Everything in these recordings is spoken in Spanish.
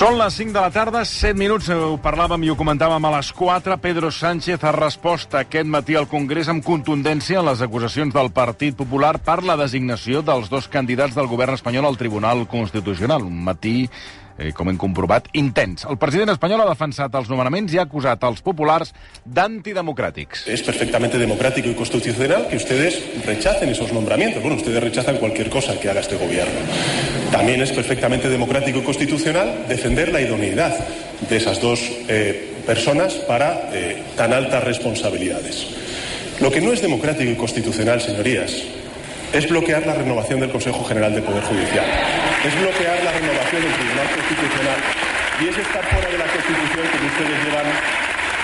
Són les 5 de la tarda, 7 minuts, ho parlàvem i ho comentàvem a les 4. Pedro Sánchez ha respost aquest matí al Congrés amb contundència a les acusacions del Partit Popular per la designació dels dos candidats del govern espanyol al Tribunal Constitucional. Un matí eh, com hem comprovat, intens. El president espanyol ha defensat els nomenaments i ha acusat els populars d'antidemocràtics. Es perfectamente democrático y constitucional que ustedes rechacen esos nombramientos. Bueno, ustedes rechazan cualquier cosa que haga este gobierno. También es perfectamente democrático y constitucional defender la idoneidad de esas dos eh, personas para eh, tan altas responsabilidades. Lo que no es democrático y constitucional, señorías, es bloquear la renovación del Consejo General del Poder Judicial, es bloquear la renovación del Tribunal Constitucional y es estar fuera de la Constitución que ustedes llevan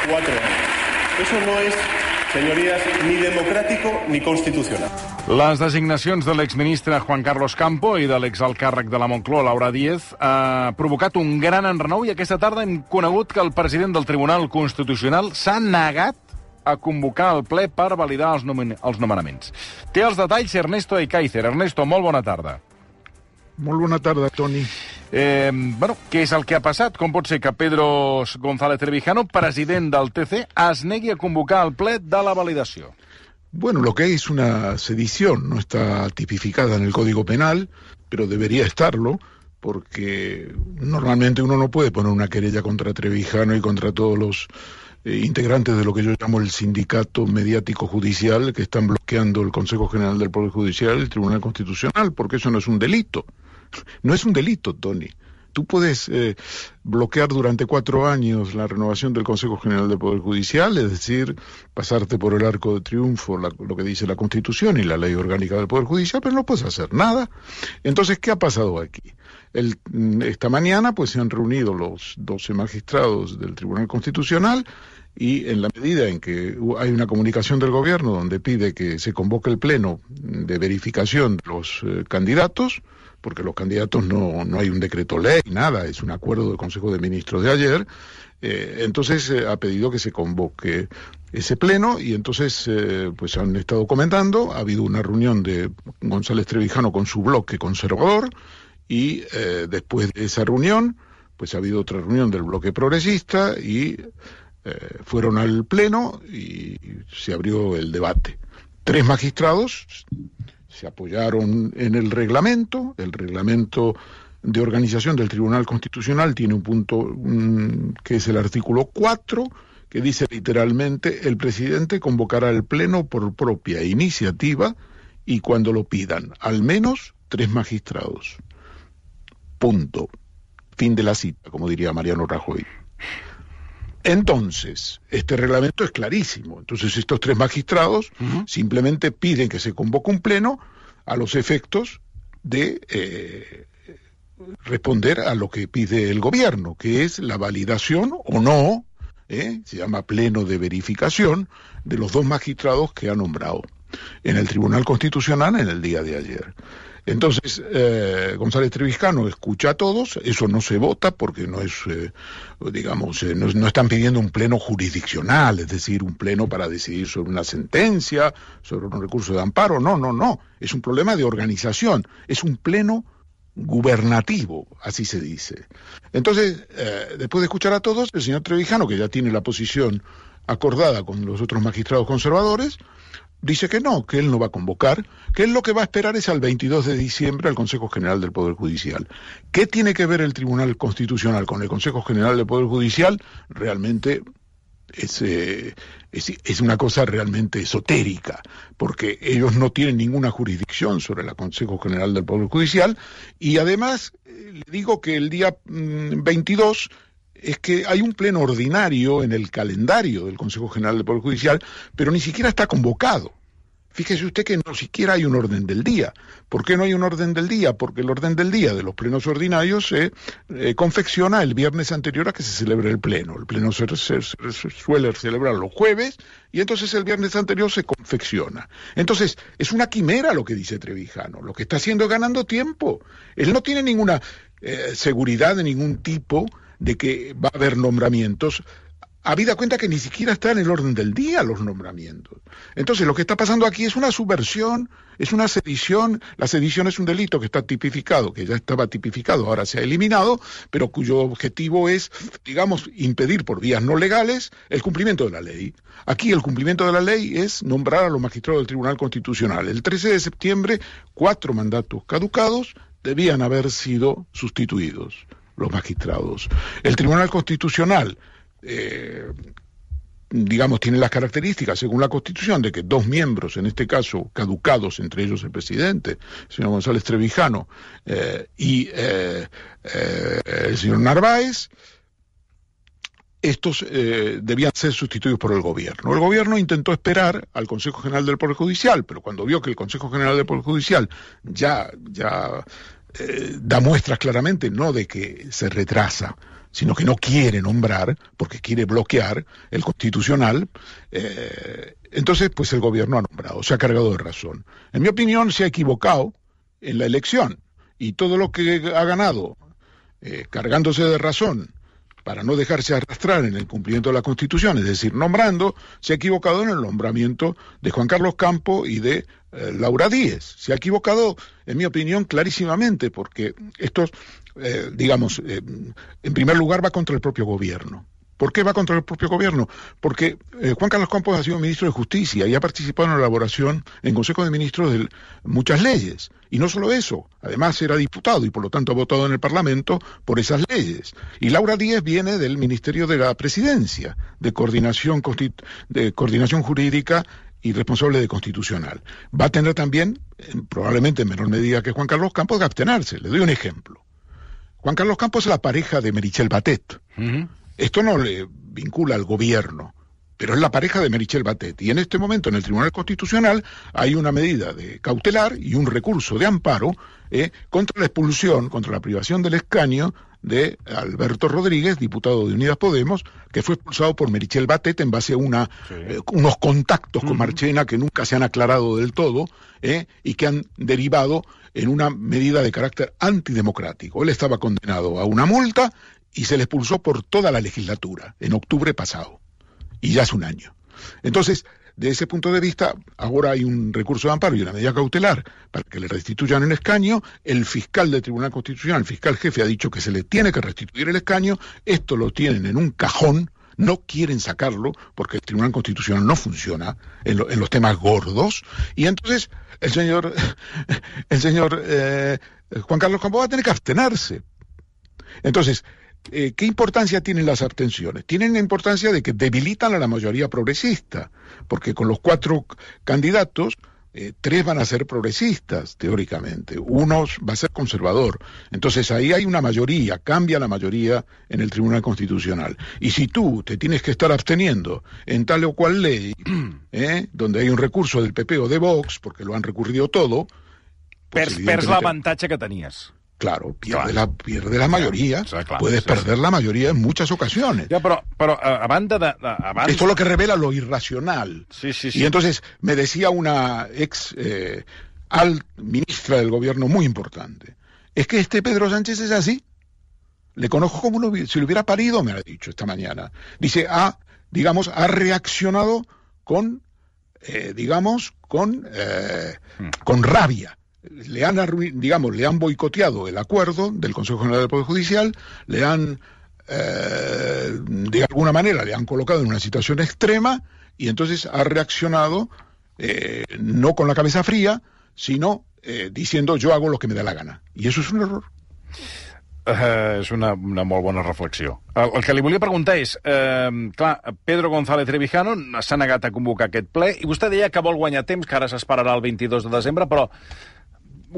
cuatro años. Eso no es, señorías, ni democrático ni constitucional. Les designacions de l'exministre Juan Carlos Campo i de l'exalcàrrec de la Moncloa, Laura Díez, ha provocat un gran enrenou i aquesta tarda hem conegut que el president del Tribunal Constitucional s'ha negat a convocar el ple per validar els, nomen els nomenaments. Té els detalls Ernesto Ekaizer. Ernesto, molt bona tarda. Molt bona tarda, Toni. Eh, bueno, què és el que ha passat? Com pot ser que Pedro González Trevijano, president del TC, es negui a convocar el ple de la validació? Bueno, lo que hay es una sedición, no está tipificada en el Código Penal, pero debería estarlo, porque normalmente uno no puede poner una querella contra Trevijano y contra todos los eh, integrantes de lo que yo llamo el sindicato mediático judicial que están bloqueando el Consejo General del Poder Judicial el Tribunal Constitucional, porque eso no es un delito. No es un delito, Tony. Tú puedes eh, bloquear durante cuatro años la renovación del Consejo General del Poder Judicial, es decir, pasarte por el arco de triunfo lo que dice la Constitución y la ley orgánica del Poder Judicial, pero no puedes hacer nada. Entonces, ¿qué ha pasado aquí? El, esta mañana, pues se han reunido los 12 magistrados del Tribunal Constitucional y en la medida en que hay una comunicación del gobierno donde pide que se convoque el pleno de verificación de los eh, candidatos, porque los candidatos no, no hay un decreto ley, nada, es un acuerdo del Consejo de Ministros de ayer, eh, entonces eh, ha pedido que se convoque ese pleno y entonces pues han estado comentando, ha habido una reunión de González Trevijano con su bloque conservador y después de esa reunión pues ha habido otra reunión del bloque progresista y eh, fueron al pleno y se abrió el debate. Tres magistrados se apoyaron en el reglamento, el reglamento de organización del Tribunal Constitucional tiene un punto que es el artículo 4, que dice literalmente el presidente convocará el pleno por propia iniciativa y cuando lo pidan al menos tres magistrados. Punto. Fin de la cita, como diría Mariano Rajoy. Entonces, este reglamento es clarísimo. Entonces, estos tres magistrados uh -huh. simplemente piden que se convoque un pleno a los efectos de eh, responder a lo que pide el gobierno, que es la validación o no, ¿eh? se llama pleno de verificación, de los dos magistrados que ha nombrado en el Tribunal Constitucional en el día de ayer. Entonces, eh, González Treviscano escucha a todos, eso no se vota porque no es, eh, digamos, eh, no, no, están pidiendo un pleno jurisdiccional, es decir, un pleno para decidir sobre una sentencia, sobre un recurso de amparo, no, no, no, es un problema de organización, es un pleno gubernativo, así se dice. Entonces, eh, después de escuchar a todos, el señor Trevijano, que ya tiene la posición acordada con los otros magistrados conservadores, dice que no, que él no va a convocar, que él lo que va a esperar es al 22 de diciembre al Consejo General del Poder Judicial. ¿Qué tiene que ver el Tribunal Constitucional con el Consejo General del Poder Judicial? Realmente es, eh, es, una cosa realmente esotérica, porque ellos no tienen ninguna jurisdicción sobre el Consejo General del Poder Judicial y además eh, le digo que el día mmm, 22 es que hay un pleno ordinario en el calendario del Consejo General del Poder Judicial, pero ni siquiera está convocado. Fíjese usted que no siquiera hay un orden del día. ¿Por qué no hay un orden del día? Porque el orden del día de los plenos ordinarios se eh, confecciona el viernes anterior a que se celebre el pleno. El pleno se, suele celebrar los jueves y entonces el viernes anterior se confecciona. Entonces, es una quimera lo que dice Trevijano. Lo que está haciendo es ganando tiempo. Él no tiene ninguna eh, seguridad de ningún tipo de que va a haber nombramientos habida cuenta que ni siquiera está en el orden del día los nombramientos. Entonces, lo que está pasando aquí es una subversión, es una sedición. La sedición es un delito que está tipificado, que ya estaba tipificado, ahora se ha eliminado, pero cuyo objetivo es, digamos, impedir por vías no legales el cumplimiento de la ley. Aquí el cumplimiento de la ley es nombrar a los magistrados del Tribunal Constitucional. El 13 de septiembre, cuatro mandatos caducados debían haber sido sustituidos los magistrados. El Tribunal Constitucional eh, digamos, tiene las características, según la Constitución, de que dos miembros, en este caso caducados, entre ellos el presidente, el señor González Trevijano, eh, y eh, el señor Narváez, estos debían ser sustituidos por el gobierno. El gobierno intentó esperar al Consejo General del Poder Judicial, pero cuando vio que el Consejo General del Poder Judicial ya, ya da muestras claramente, no de que se retrasa, sino que no quiere nombrar, porque quiere bloquear el constitucional, eh, entonces pues el gobierno ha nombrado, se ha cargado de razón. En mi opinión se ha equivocado en la elección y todo lo que ha ganado eh, cargándose de razón para no dejarse arrastrar en el cumplimiento de la Constitución, es decir, nombrando, se ha equivocado en el nombramiento de Juan Carlos Campo y de eh, Laura Díez. Se ha equivocado, en mi opinión, clarísimamente, porque estos eh, digamos, eh, en primer lugar va contra el propio gobierno. ¿Por qué va contra el propio gobierno? Porque eh, Juan Carlos Campos ha sido ministro de Justicia y ha participado en la elaboración en Consejo de Ministros de muchas leyes. Y no solo eso, además era diputado y por lo tanto ha votado en el Parlamento por esas leyes. Y Laura Díez viene del Ministerio de la Presidencia, de Coordinación, de coordinación Jurídica y responsable de Constitucional. Va a tener también, probablemente en menor medida que Juan Carlos Campos, de abstenerse. Le doy un ejemplo. Juan Carlos Campos es la pareja de Merichel Batet. Esto no le vincula al gobierno, pero es la pareja de Merichel Batet. Y en este momento en el Tribunal Constitucional hay una medida de cautelar y un recurso de amparo eh, contra la expulsión, contra la privación del escaño de Alberto Rodríguez, diputado de Unidas Podemos, que fue expulsado por Merichel Batet en base a una, eh, unos contactos con Marchena que nunca se han aclarado del todo eh, y que han derivado en una medida de carácter antidemocrático. Él estaba condenado a una multa y se le expulsó por toda la legislatura en octubre pasado. Y ya hace un año. Entonces, de ese punto de vista, ahora hay un recurso de amparo y una medida cautelar para que le restituyan el escaño. El fiscal del Tribunal Constitucional, el fiscal jefe, ha dicho que se le tiene que restituir el escaño. Esto lo tienen en un cajón no quieren sacarlo porque el Tribunal Constitucional no funciona en, los temas gordos y entonces el señor el señor eh, Juan Carlos Campos va a tener que abstenerse. Entonces, eh, ¿qué importancia tienen las abstenciones? Tienen la importancia de que debilitan a la mayoría progresista, porque con los cuatro candidatos eh, tres van a ser progresistas, teóricamente, uno va a ser conservador. Entonces ahí hay una mayoría, cambia la mayoría en el Tribunal Constitucional. Y si tú te tienes que estar absteniendo en tal o cual ley, eh, donde hay un recurso del PP o de Vox, porque lo han recurrido todo... Pues perds, l'avantatge que tenías. Claro, pierde, La, pierde la mayoría. Puedes perder la mayoría en muchas ocasiones. Ya, pero, pero a, banda de... Esto es lo que revela lo irracional. Sí, sí, sí. Y entonces me decía una ex eh, al ministra del gobierno muy importante, es que este Pedro Sánchez es así. Le conozco como si lo hubiera parido, me ha dicho esta mañana. Dice, ha, digamos, ha reaccionado con, eh, digamos, con, eh, hmm. con rabia le han, digamos, le han boicoteado el acuerdo del Consejo General del Poder Judicial, le han, eh, de alguna manera, le han colocado en una situación extrema y entonces ha reaccionado eh, no con la cabeza fría, sino eh, diciendo yo hago lo que me da la gana. Y eso es un error. Uh, és una, una molt bona reflexió. El, el que li preguntar és, Pedro González Trevijano s'ha negat a convocar aquest ple i vostè deia que vol guanyar temps, que ara el 22 de desembre, però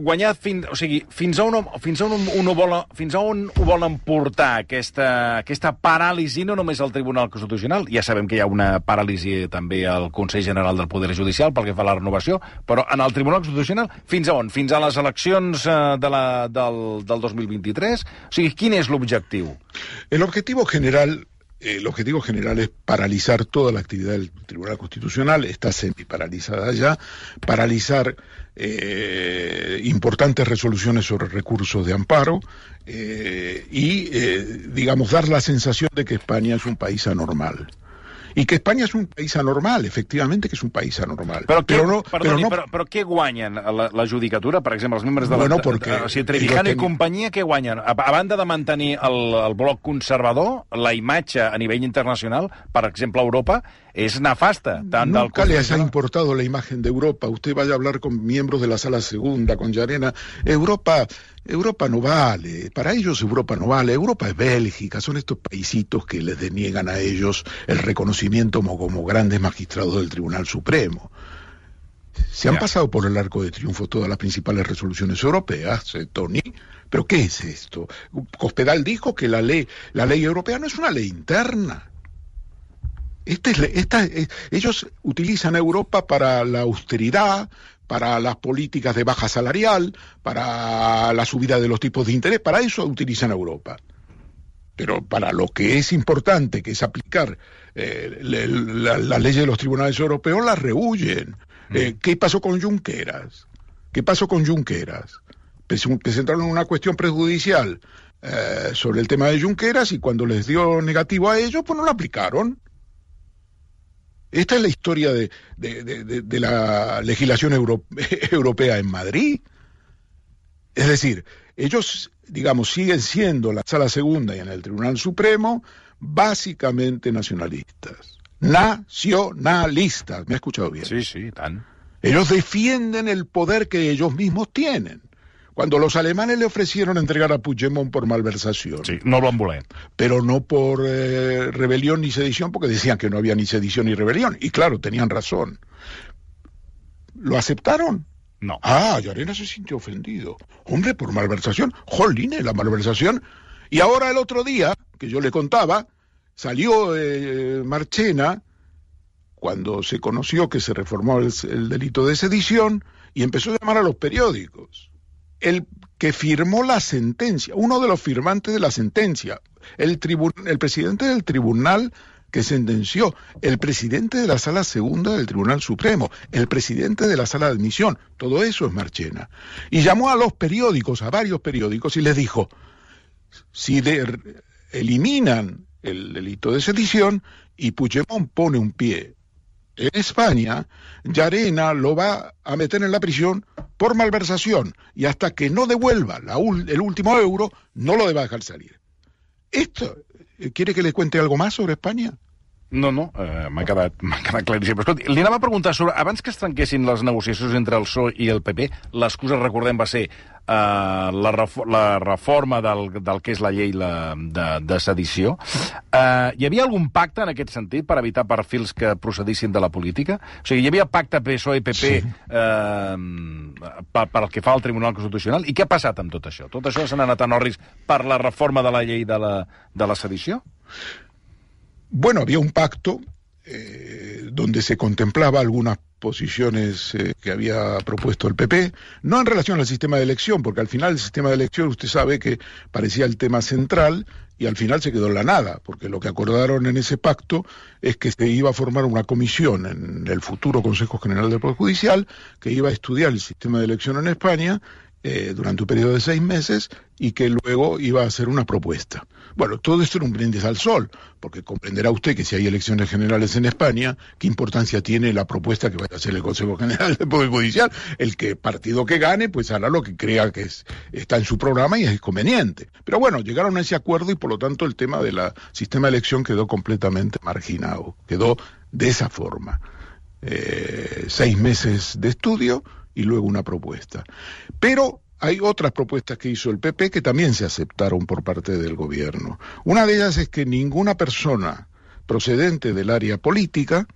guanyar fins, o sigui, fins a on, fins a on, un ho vol, fins a on ho volen portar aquesta, aquesta paràlisi, no només al Tribunal Constitucional, ja sabem que hi ha una paràlisi també al Consell General del Poder Judicial pel que fa a la renovació, però en el Tribunal Constitucional fins a on? Fins a les eleccions eh, de la, del, del 2023? O sigui, quin és l'objectiu? El objetivo general el objetivo general es paralizar toda la actividad del Tribunal Constitucional, está semi-paralizada ya, paralizar eh, importantes resoluciones sobre recursos de amparo eh, y, eh, digamos, dar la sensación de que España es un país anormal y que España és un país anormal, efectivamente que és un país anormal. Però, què, però, no, perdoni, però, no... però, però què guanyen la, la judicatura, per exemple, els membres de bueno, la... Porque, o sigui, Trevijano ten... i companyia, què guanyen? A, a banda de mantenir el, el bloc conservador, la imatge a nivell internacional, per exemple, a Europa, es nefasta. Tant Nunca del... les ha importado la imagen de Europa. Usted vaya a hablar con miembros de la sala segunda, con Llarena. Europa, Europa no vale. Para ellos Europa no vale. Europa es Bélgica. Son estos paisitos que les deniegan a ellos el reconocimiento como, como grandes magistrados del Tribunal Supremo. Se han yeah. pasado por el arco de triunfo todas las principales resoluciones europeas, eh, Tony. Pero ¿qué es esto? Cospedal dijo que la ley, la ley europea no es una ley interna esta es, esta, eh, ellos utilizan a Europa para la austeridad, para las políticas de baja salarial, para la subida de los tipos de interés, para eso utilizan Europa. Pero para lo que es importante, que es aplicar eh, las la leyes de los tribunales europeos, las rehuyen. Mm. Eh, ¿Qué pasó con Junqueras? ¿Qué pasó con Junqueras? Presentaron una cuestión prejudicial eh, sobre el tema de Junqueras y cuando les dio negativo a ellos, pues no lo aplicaron. Esta es la historia de, de, de, de la legislación euro, europea en Madrid. Es decir, ellos, digamos, siguen siendo la sala segunda y en el Tribunal Supremo básicamente nacionalistas. Nacionalistas. ¿Me ha escuchado bien? Sí, sí, tan. Ellos defienden el poder que ellos mismos tienen. Cuando los alemanes le ofrecieron entregar a Puigdemont por malversación. Sí, no lo han volé. Pero no por eh, rebelión ni sedición, porque decían que no había ni sedición ni rebelión. Y claro, tenían razón. ¿Lo aceptaron? No. Ah, Yarena se sintió ofendido. Hombre, por malversación. Joline, la malversación. Y ahora el otro día, que yo le contaba, salió eh, Marchena, cuando se conoció que se reformó el, el delito de sedición, y empezó a llamar a los periódicos el que firmó la sentencia, uno de los firmantes de la sentencia, el, presidente del tribunal que sentenció, el presidente de la sala segunda del Tribunal Supremo, el presidente de la sala de admisión, todo eso es Marchena. Y llamó a los periódicos, a varios periódicos, y les dijo, si eliminan el delito de sedición y Puigdemont pone un pie en España, Yarena lo va a meter en la prisión por malversación y hasta que no devuelva el último euro, no lo deba dejar salir. ¿Esto eh, quiere que le cuente algo más sobre España? No, no, eh, m'ha quedat, quedat claríssim. Però escolti, li anava a preguntar sobre... Abans que es trenquessin les negociacions entre el PSOE i el PP, l'excusa, recordem, va ser eh, la, la reforma del, del que és la llei la, de, de sedició. Eh, hi havia algun pacte en aquest sentit per evitar perfils que procedissin de la política? O sigui, hi havia pacte PSOE-PP sí. eh, per, per el que fa al Tribunal Constitucional? I què ha passat amb tot això? Tot això s'ha anat a Norris per la reforma de la llei de la, de la sedició? Bueno, había un pacto eh, donde se contemplaba algunas posiciones eh, que había propuesto el PP, no en relación al sistema de elección, porque al final el sistema de elección usted sabe que parecía el tema central y al final se quedó en la nada, porque lo que acordaron en ese pacto es que se iba a formar una comisión en el futuro Consejo General del Poder Judicial que iba a estudiar el sistema de elección en España eh, durante un periodo de seis meses y que luego iba a hacer una propuesta. Bueno, todo esto era un brindis al sol, porque comprenderá usted que si hay elecciones generales en España, ¿qué importancia tiene la propuesta que vaya a hacer el Consejo General del Poder Judicial? El que partido que gane, pues hará lo que crea que es, está en su programa y es conveniente. Pero bueno, llegaron a ese acuerdo y por lo tanto el tema del sistema de elección quedó completamente marginado, quedó de esa forma. Eh, seis meses de estudio y luego una propuesta. Pero hay otras propuestas que hizo el PP que también se aceptaron por parte del gobierno. Una de ellas es que ninguna persona procedente del área política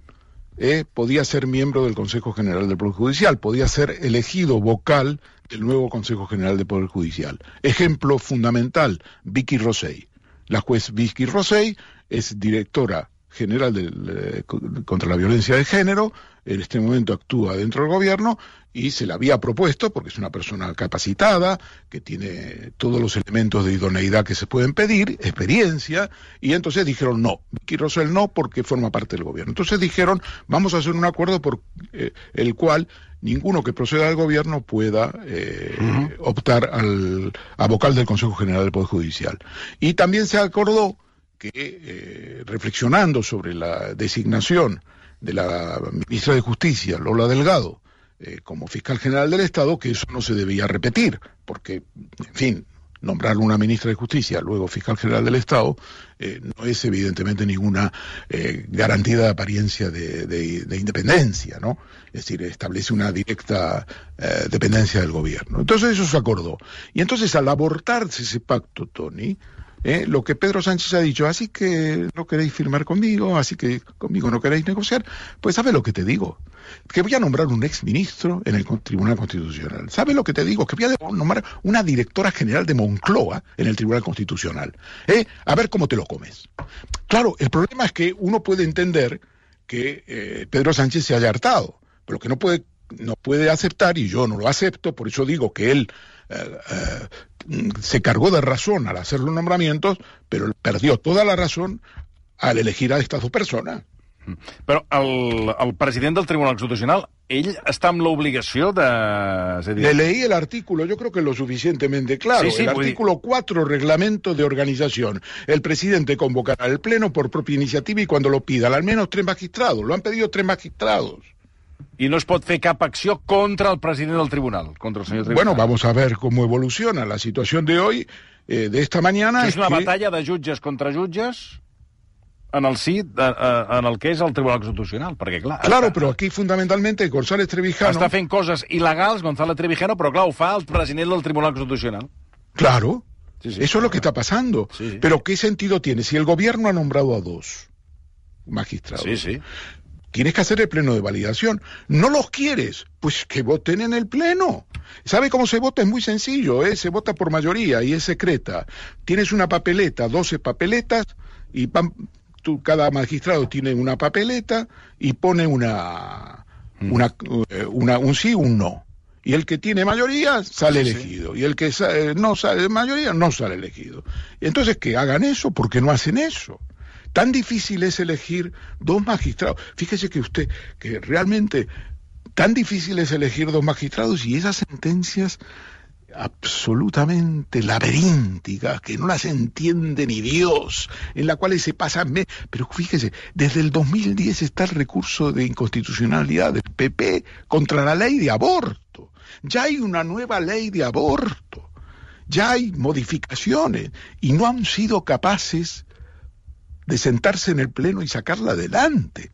eh, podía ser miembro del Consejo General del Poder Judicial, podía ser elegido vocal del nuevo Consejo General del Poder Judicial. Ejemplo fundamental, Vicky Rosell. La juez Vicky Rosell es directora General de, contra la Violencia de Género, en este momento actúa dentro del gobierno y se le había propuesto, porque es una persona capacitada, que tiene todos los elementos de idoneidad que se pueden pedir, experiencia, y entonces dijeron no, Vicky Rosell no, porque forma parte del gobierno. Entonces dijeron, vamos a hacer un acuerdo por eh, el cual ninguno que proceda al gobierno pueda eh, optar al, a vocal del Consejo General del Poder Judicial. Y también se acordó que, eh, reflexionando sobre la designación de la ministra de Justicia, Lola Delgado, eh, como fiscal general del Estado, que eso no se debía repetir, porque, en fin, nombrar una ministra de Justicia, luego fiscal general del Estado, eh, no es evidentemente ninguna garantía de apariencia de, independencia, ¿no? Es decir, establece una directa dependencia del gobierno. Entonces eso se acordó. Y entonces al abortarse ese pacto, Tony, ¿eh? lo que Pedro Sánchez ha dicho, así que no queréis firmar conmigo, así que conmigo no queréis negociar, pues ¿sabes lo que te digo? Que voy a nombrar un ex ministro en el Tribunal Constitucional. ¿Sabes lo que te digo? Que voy a nombrar una directora general de Moncloa en el Tribunal Constitucional. ¿eh? A ver cómo te lo comes. Claro, el problema es que uno puede entender que eh, Pedro Sánchez se haya hartado, pero que no puede, no puede aceptar, y yo no lo acepto, por eso digo que él se cargó de razón al hacer los nombramientos, pero perdió toda la razón al elegir a estas dos personas. Però el, el president del Tribunal Constitucional, ell està amb l'obligació de... Dir... Le leí el artículo, yo creo que lo suficientemente claro. Sí, sí, el artículo dir... 4, reglamento de organización. El presidente convocará el pleno por propia iniciativa y cuando lo pida, al menos tres magistrados. Lo han pedido tres magistrados. Y no es pot fer cap acció contra el president del tribunal, contra el señor tribunal. Bueno, vamos a ver cómo evoluciona la situación de hoy, eh, de esta mañana. És una que... batalla de jutges contra jutges en el sí, en el que és el Tribunal Constitucional, perquè clar... Claro, està, però aquí fundamentalmente González Trevijano... Està fent coses il·legals, González Trevijano, però clar, ho fa el president del Tribunal Constitucional. Claro, sí, sí, eso es lo que está pasando. Sí. Pero ¿qué sentido tiene? Si el gobierno ha nombrado a dos magistrados, sí, sí. Tienes que hacer el pleno de validación. ¿No los quieres? Pues que voten en el pleno. ¿Sabe cómo se vota? Es muy sencillo, ¿eh? se vota por mayoría y es secreta. Tienes una papeleta, 12 papeletas, y tú, cada magistrado tiene una papeleta y pone una, mm. una, eh, una, un sí, un no. Y el que tiene mayoría sale elegido. Y el que eh, no sale mayoría no sale elegido. Entonces, que hagan eso, porque no hacen eso. Tan difícil es elegir dos magistrados. Fíjese que usted, que realmente tan difícil es elegir dos magistrados y esas sentencias absolutamente laberínticas, que no las entiende ni Dios, en las cuales se pasan... Pero fíjese, desde el 2010 está el recurso de inconstitucionalidad del PP contra la ley de aborto. Ya hay una nueva ley de aborto. Ya hay modificaciones y no han sido capaces de sentarse en el Pleno y sacarla adelante.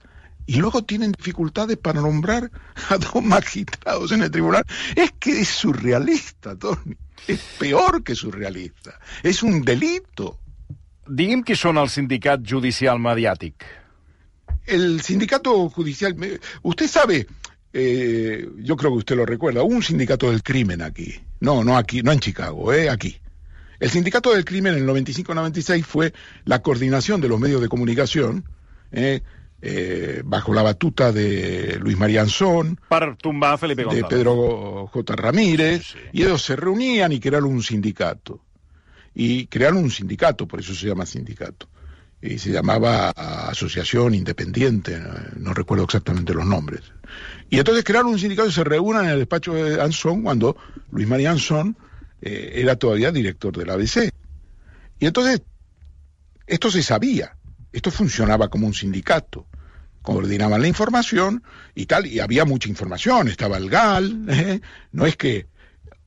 Y luego tienen dificultades para nombrar a dos magistrados en el tribunal. Es que es surrealista, Tony. Es peor que surrealista. Es un delito. Digui'm qui són el sindicat judicial mediàtic. El sindicato judicial... Usted sabe, eh, yo creo que usted lo recuerda, hubo un sindicato del crimen aquí. No, no aquí, no en Chicago, eh, aquí. El Sindicato del Crimen en el 95-96 fue la coordinación de los medios de comunicación, eh, eh, bajo la batuta de Luis María Anzón, de Pedro J. Ramírez, y ellos se reunían y crearon un sindicato. Y crearon un sindicato, por eso se llama sindicato. Y se llamaba Asociación Independiente, no recuerdo exactamente los nombres. Y entonces crearon un sindicato y se reúnan en el despacho de Anzón cuando Luis María Anzón eh, era todavía director del ABC. Y entonces, esto se sabía, esto funcionaba como un sindicato, coordinaban la información y tal, y había mucha información, estaba el GAL, ¿eh? no es que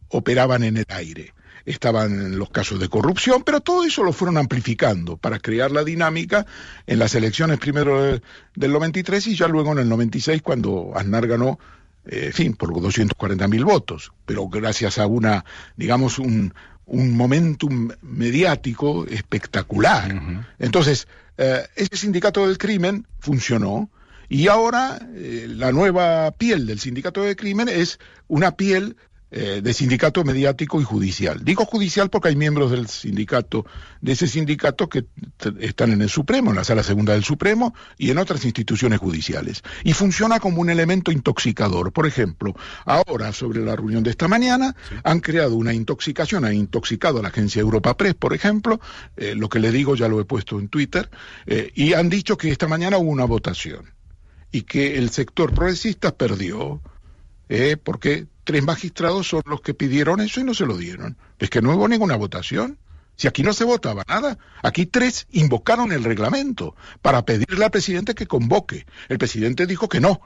operaban en el aire, estaban los casos de corrupción, pero todo eso lo fueron amplificando para crear la dinámica en las elecciones primero del 93 y ya luego en el 96 cuando Aznar ganó eh, en fin, por 240 mil votos, pero gracias a una, digamos, un, un momentum mediático espectacular. Entonces, eh, ese sindicato del crimen funcionó y ahora eh, la nueva piel del sindicato del crimen es una piel eh, de sindicato mediático y judicial. Digo judicial porque hay miembros del sindicato, de ese sindicato que están en el Supremo, en la Sala Segunda del Supremo y en otras instituciones judiciales. Y funciona como un elemento intoxicador. Por ejemplo, ahora sobre la reunión de esta mañana han creado una intoxicación, han intoxicado a la agencia Europa Press, por ejemplo, eh, lo que le digo ya lo he puesto en Twitter, eh, y han dicho que esta mañana hubo una votación y que el sector progresista perdió eh, porque tres magistrados son los que pidieron eso y no se lo dieron. Es que no hubo ninguna votación. Si aquí no se votaba nada, aquí tres invocaron el reglamento para pedirle al presidente que convoque. El presidente dijo que no.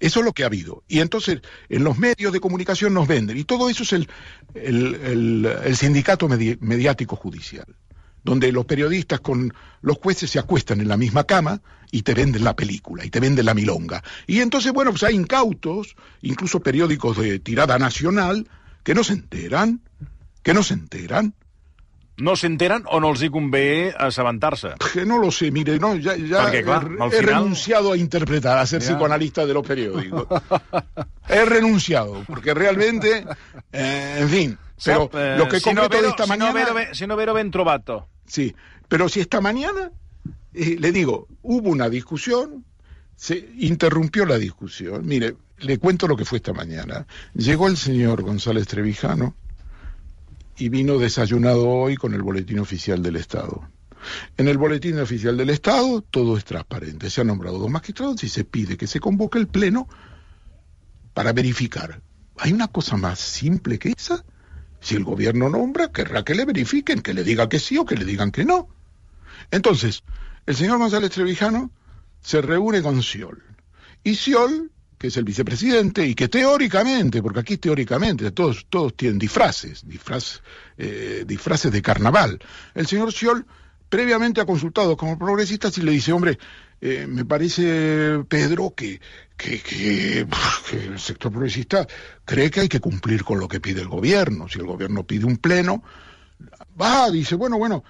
Eso es lo que ha habido. Y entonces en los medios de comunicación nos venden. Y todo eso es el, el, sindicato mediático judicial donde los periodistas con los jueces se acuestan en la misma cama y te venden la película y te venden la milonga. Y entonces, bueno, pues hay incautos, incluso periódicos de tirada nacional, que no se enteran, que no se enteran. No se enteran o no els hi convé assabentar-se? Que no lo sé, mire, no, ya, ya Perquè, clar, he, he renunciado a interpretar, a ser psicoanalista de los periódicos. he renunciado, porque realmente, eh, en fin, pero eh, lo que si concreto no vero, de esta si mañana... No vero, si no vero ben trovato. Sí, pero si esta mañana, eh, le digo, hubo una discusión, se interrumpió la discusión. Mire, le cuento lo que fue esta mañana. Llegó el señor González Trevijano y vino desayunado hoy con el boletín oficial del Estado. En el boletín oficial del Estado todo es transparente. Se han nombrado dos magistrados y se pide que se convoque el Pleno para verificar. ¿Hay una cosa más simple que esa? Si el gobierno nombra, querrá que le verifiquen, que le diga que sí o que le digan que no. Entonces, el señor González Trevijano se reúne con Siol. Y Siol, que es el vicepresidente, y que teóricamente, porque aquí teóricamente todos, todos tienen disfraces, eh, disfraces de carnaval. El señor Siol previamente ha consultado como progresistas y le dice, hombre, eh, me parece, Pedro, que, que, que, el sector progresista cree que hay que cumplir con lo que pide el gobierno. Si el gobierno pide un pleno, va, dice, bueno, bueno,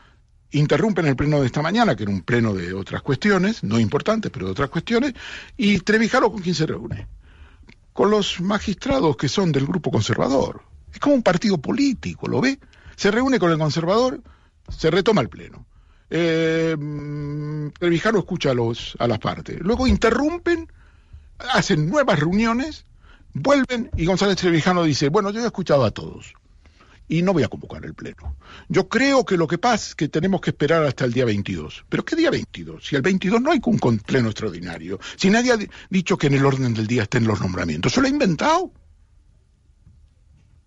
interrumpen el pleno de esta mañana, que era un pleno de otras cuestiones, no importantes, pero de otras cuestiones, y Trevijano con quién se reúne. Con los magistrados que son del grupo conservador. Es como un partido político, ¿lo ve? Se reúne con el conservador, se retoma el pleno eh, Trevijano escucha a, los, a las partes. Luego interrumpen, hacen nuevas reuniones, vuelven y González Trevijano dice, bueno, yo he escuchado a todos y no voy a convocar el Pleno. Yo creo que lo que pasa es que tenemos que esperar hasta el día 22. ¿Pero qué día 22? Si el 22 no hay un Pleno extraordinario, si nadie ha dicho que en el orden del día estén los nombramientos, ¿se lo ha inventado?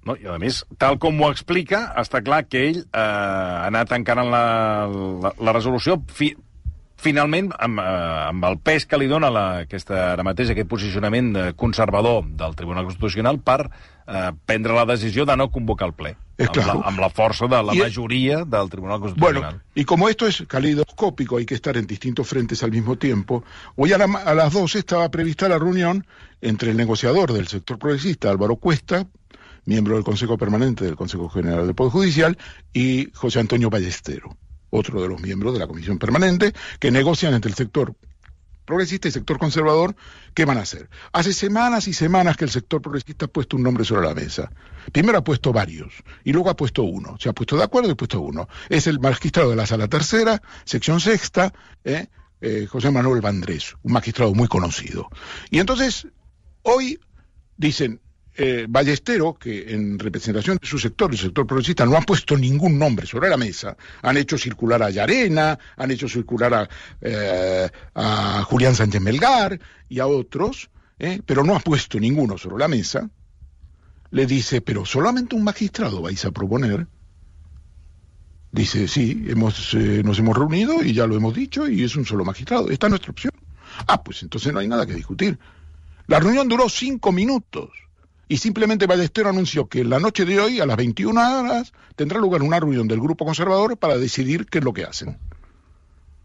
No, I a més, tal com ho explica, està clar que ell eh, ha anat encara la, la, la resolució fi, finalment, amb, eh, amb el pes que li dona la, aquesta, ara mateix aquest posicionament conservador del Tribunal Constitucional per eh, prendre la decisió de no convocar el ple. Es amb, claro. la, amb la força de la y, mayoría del Tribunal Constitucional. Bueno, y como esto es calidoscópico, hay que estar en distintos frentes al mismo tiempo, hoy a, la, a las 12 estaba prevista la reunión entre el negociador del sector progresista, Álvaro Cuesta, miembro del Consejo Permanente del Consejo General del Poder Judicial, y José Antonio Ballestero, otro de los miembros de la Comisión Permanente, que negocian entre el sector progresista y el sector conservador qué van a hacer. Hace semanas y semanas que el sector progresista ha puesto un nombre sobre la mesa. Primero ha puesto varios y luego ha puesto uno. Se ha puesto de acuerdo y ha puesto uno. Es el magistrado de la Sala Tercera, sección sexta, ¿eh? Eh, José Manuel Vandrés, un magistrado muy conocido. Y entonces, hoy dicen, eh, que en representación de su sector, el sector progresista, no ha puesto ningún nombre sobre la mesa. Han hecho circular a Yarena, han hecho circular a, eh, a Julián Sánchez Melgar y a otros, eh, pero no ha puesto ninguno sobre la mesa. Le dice, pero solamente un magistrado vais a proponer. Dice, sí, hemos, eh, nos hemos reunido y ya lo hemos dicho y es un solo magistrado. Esta es nuestra opción. Ah, pues entonces no hay nada que discutir. La reunión duró cinco minutos y simplemente Ballestero anunció que la noche de hoy, a las 21 horas, tendrá lugar una reunión del Grupo Conservador para decidir qué es lo que hacen.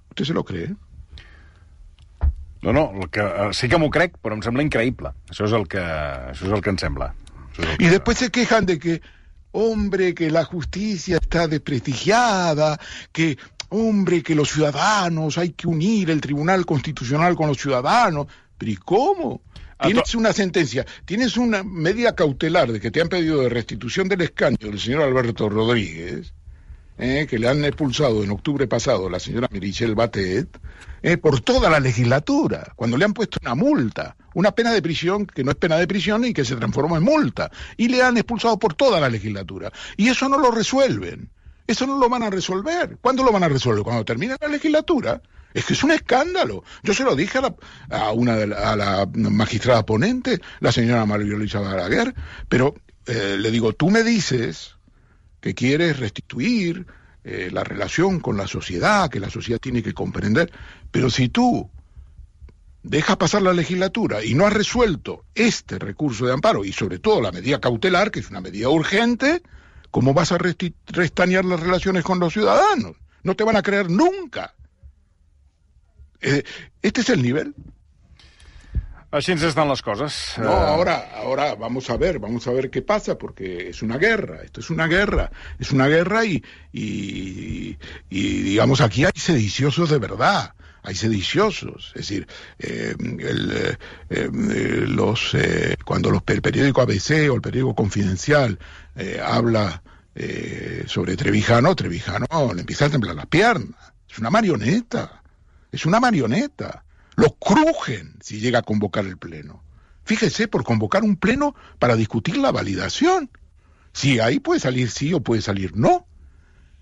¿Usted se lo cree? No, no, el que, eh, sí que m'ho crec, però em sembla increïble. Això és el que, això és el que em sembla. Que... Y después se quejan de que, hombre, que la justicia está desprestigiada, que, hombre, que los ciudadanos, hay que unir el Tribunal Constitucional con los ciudadanos. Pero ¿y cómo? Tienes una sentencia, tienes una medida cautelar de que te han pedido de restitución del escaño del señor Alberto Rodríguez, eh, que le han expulsado en octubre pasado la señora Michelle Batet, eh, por toda la legislatura, cuando le han puesto una multa, una pena de prisión que no es pena de prisión y que se transformó en multa, y le han expulsado por toda la legislatura. Y eso no lo resuelven. Eso no lo van a resolver. ¿Cuándo lo van a resolver? Cuando termine la legislatura. Es que es un escándalo. Yo se lo dije a, la, una de a la magistrada ponente, la señora María Luisa Balaguer, pero eh, le digo, tú me dices que quieres restituir eh, la relación con la sociedad, que la sociedad tiene que comprender, pero si tú dejas pasar la legislatura y no has resuelto este recurso de amparo y sobre todo la medida cautelar, que es una medida urgente, ¿cómo vas a restañar las relaciones con los ciudadanos? No te van a creer nunca. Eh, este es el nivel. Así están las cosas. No, ahora, ahora vamos a ver, vamos a ver qué pasa, porque es una guerra, esto es una guerra, es una guerra y, y, y digamos, aquí hay sediciosos de verdad hay sediciosos, es decir, eh, el, eh, eh, los, eh, cuando los, el periódico ABC o el periódico Confidencial eh, habla eh, sobre Trevijano, Trevijano le empieza a temblar las piernas, es una marioneta, es una marioneta, lo crujen si llega a convocar el Pleno. Fíjese, por convocar un Pleno para discutir la validación. Si ahí puede salir sí o puede salir no.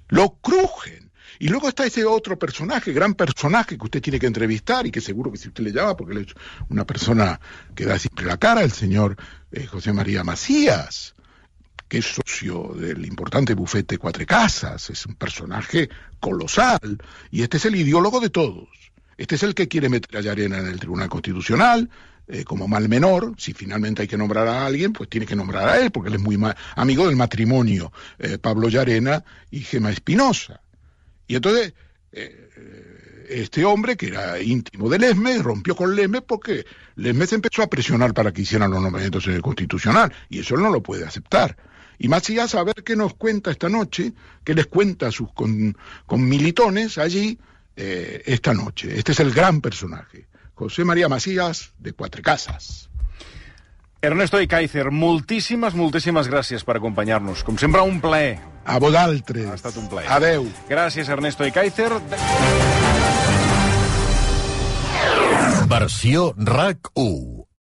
Lo crujen. Y luego está ese otro personaje, gran personaje que usted tiene que entrevistar y que seguro que si usted le llama, porque él es una persona que da siempre la cara, el señor eh, José María Macías, que es socio del importante bufete Cuatro Casas, es un personaje colosal, y este es el ideólogo de todos. Este es el que quiere meter a Llarena en el Tribunal Constitucional, eh, como mal menor, si finalmente hay que nombrar a alguien, pues tiene que nombrar a él, porque él es muy amigo del matrimonio eh, Pablo Llarena y Gema Espinosa. Y entonces, eh, este hombre, que era íntimo de Lesme, rompió con Lesme porque Lesme se empezó a presionar para que hicieran los nombramientos en el Constitucional, y eso él no lo puede aceptar. Y Macías, a ver qué nos cuenta esta noche, qué les cuenta a sus con, con militones allí eh, esta noche. Este es el gran personaje, José María Macías, de Quatre Casas. Ernesto i Kaiser, moltíssimes, moltíssimes gràcies per acompanyar-nos. Com sempre, un plaer. A vosaltres. Ha estat un plaer. Adeu. Gràcies, Ernesto i Kaiser. Versió RAC 1.